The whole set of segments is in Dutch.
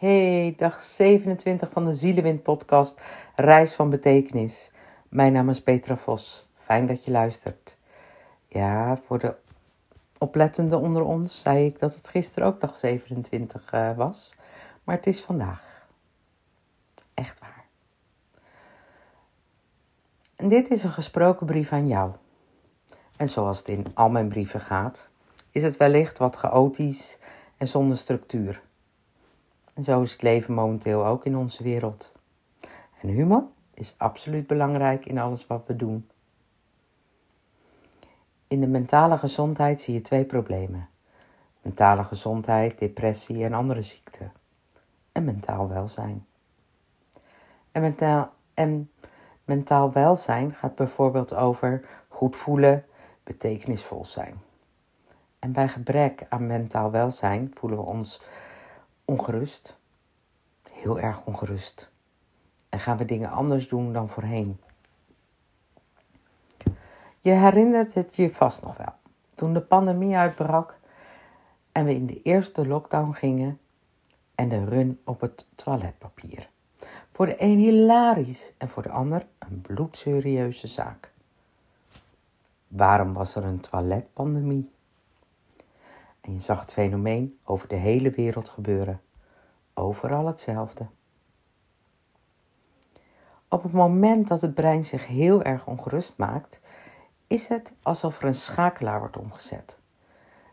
Hey, dag 27 van de Zielenwind podcast Reis van Betekenis. Mijn naam is Petra Vos. Fijn dat je luistert. Ja, voor de oplettenden onder ons zei ik dat het gisteren ook dag 27 uh, was. Maar het is vandaag. Echt waar. En dit is een gesproken brief aan jou. En zoals het in al mijn brieven gaat, is het wellicht wat chaotisch en zonder structuur. En zo is het leven momenteel ook in onze wereld. En humor is absoluut belangrijk in alles wat we doen. In de mentale gezondheid zie je twee problemen: mentale gezondheid, depressie en andere ziekten. En mentaal welzijn. En mentaal, en mentaal welzijn gaat bijvoorbeeld over goed voelen, betekenisvol zijn. En bij gebrek aan mentaal welzijn voelen we ons ongerust, heel erg ongerust. En gaan we dingen anders doen dan voorheen. Je herinnert het je vast nog wel. Toen de pandemie uitbrak en we in de eerste lockdown gingen en de run op het toiletpapier. Voor de een hilarisch en voor de ander een bloedserieuze zaak. Waarom was er een toiletpandemie? En je zag het fenomeen over de hele wereld gebeuren. Overal hetzelfde. Op het moment dat het brein zich heel erg ongerust maakt, is het alsof er een schakelaar wordt omgezet.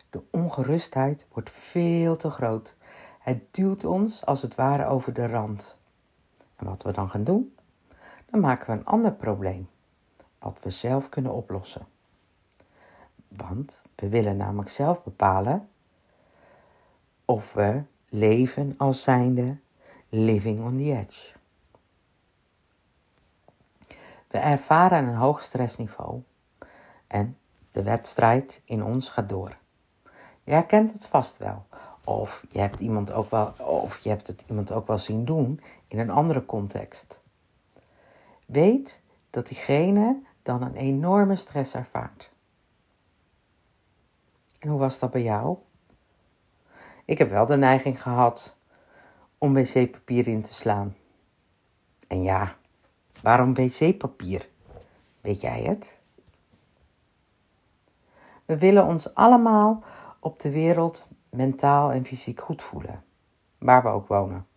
De ongerustheid wordt veel te groot. Het duwt ons als het ware over de rand. En wat we dan gaan doen? Dan maken we een ander probleem, wat we zelf kunnen oplossen. Want we willen namelijk zelf bepalen of we leven als zijnde living on the edge. We ervaren een hoog stressniveau en de wedstrijd in ons gaat door. Je herkent het vast wel. Of je hebt, iemand ook wel, of je hebt het iemand ook wel zien doen in een andere context. Weet dat diegene dan een enorme stress ervaart. En hoe was dat bij jou? Ik heb wel de neiging gehad om wc-papier in te slaan. En ja, waarom wc-papier? Weet jij het? We willen ons allemaal op de wereld mentaal en fysiek goed voelen, waar we ook wonen.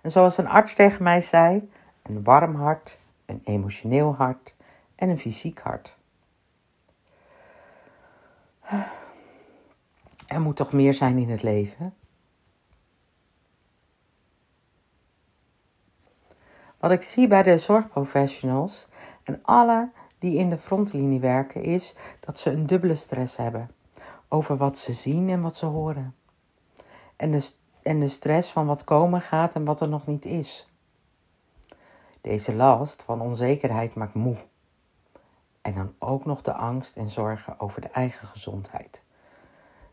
En zoals een arts tegen mij zei: een warm hart, een emotioneel hart en een fysiek hart. Er moet toch meer zijn in het leven? Wat ik zie bij de zorgprofessionals en alle die in de frontlinie werken, is dat ze een dubbele stress hebben over wat ze zien en wat ze horen. En de, en de stress van wat komen gaat en wat er nog niet is. Deze last van onzekerheid maakt moe. En dan ook nog de angst en zorgen over de eigen gezondheid.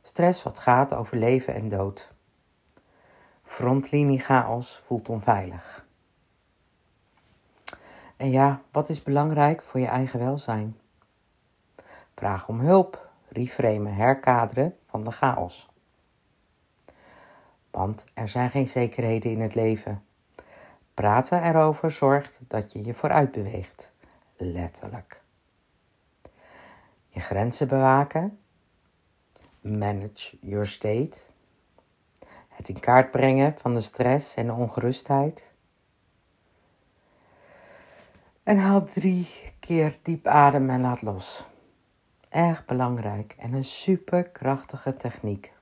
Stress wat gaat over leven en dood. Frontlinie chaos voelt onveilig. En ja, wat is belangrijk voor je eigen welzijn? Vraag om hulp, reframen, herkaderen van de chaos. Want er zijn geen zekerheden in het leven. Praten erover zorgt dat je je vooruit beweegt. Letterlijk. Je grenzen bewaken Manage your state. Het in kaart brengen van de stress en de ongerustheid. En haal drie keer diep adem en laat los. Erg belangrijk en een super krachtige techniek.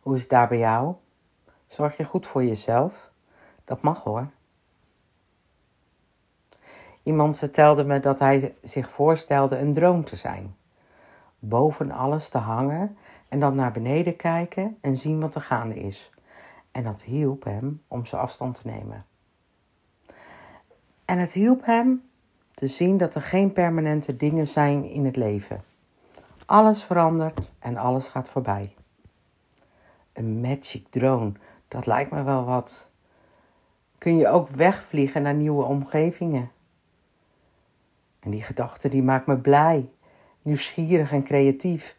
Hoe is het daar bij jou? Zorg je goed voor jezelf? Dat mag hoor. Iemand vertelde me dat hij zich voorstelde een droom te zijn boven alles te hangen en dan naar beneden kijken en zien wat er gaande is. En dat hielp hem om zijn afstand te nemen. En het hielp hem te zien dat er geen permanente dingen zijn in het leven. Alles verandert en alles gaat voorbij. Een magic drone, dat lijkt me wel wat. Kun je ook wegvliegen naar nieuwe omgevingen? En die gedachte die maakt me blij nieuwsgierig en creatief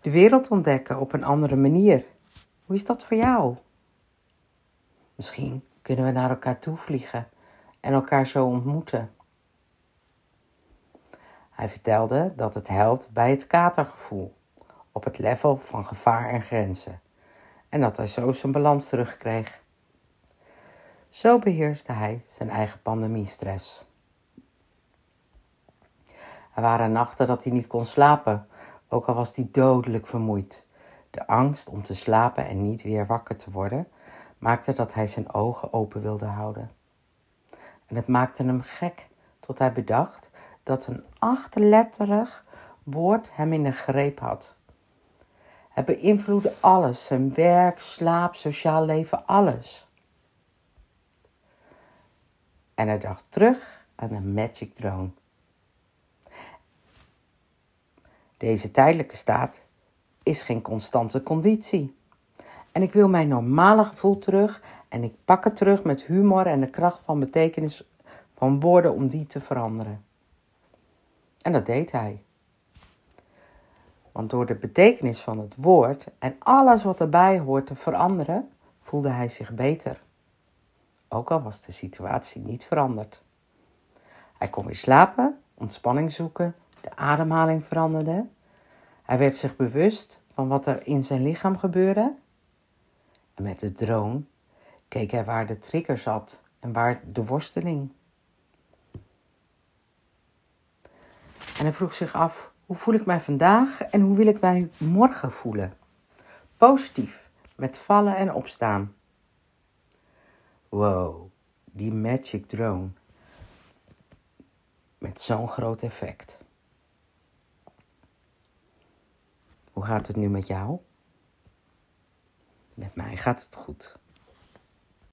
de wereld ontdekken op een andere manier. Hoe is dat voor jou? Misschien kunnen we naar elkaar toe vliegen en elkaar zo ontmoeten. Hij vertelde dat het helpt bij het katergevoel op het level van gevaar en grenzen en dat hij zo zijn balans terugkreeg. Zo beheerste hij zijn eigen pandemiestress. Er waren nachten dat hij niet kon slapen, ook al was hij dodelijk vermoeid. De angst om te slapen en niet weer wakker te worden maakte dat hij zijn ogen open wilde houden. En het maakte hem gek tot hij bedacht dat een achtletterig woord hem in de greep had. Het beïnvloedde alles, zijn werk, slaap, sociaal leven, alles. En hij dacht terug aan de Magic Drone. Deze tijdelijke staat is geen constante conditie. En ik wil mijn normale gevoel terug en ik pak het terug met humor en de kracht van betekenis van woorden om die te veranderen. En dat deed hij. Want door de betekenis van het woord en alles wat erbij hoort te veranderen, voelde hij zich beter. Ook al was de situatie niet veranderd. Hij kon weer slapen, ontspanning zoeken, ademhaling veranderde. Hij werd zich bewust van wat er in zijn lichaam gebeurde. En met de drone keek hij waar de trigger zat en waar de worsteling. En hij vroeg zich af: hoe voel ik mij vandaag en hoe wil ik mij morgen voelen? Positief, met vallen en opstaan. Wow, die Magic Drone. Met zo'n groot effect. Hoe gaat het nu met jou? Met mij gaat het goed.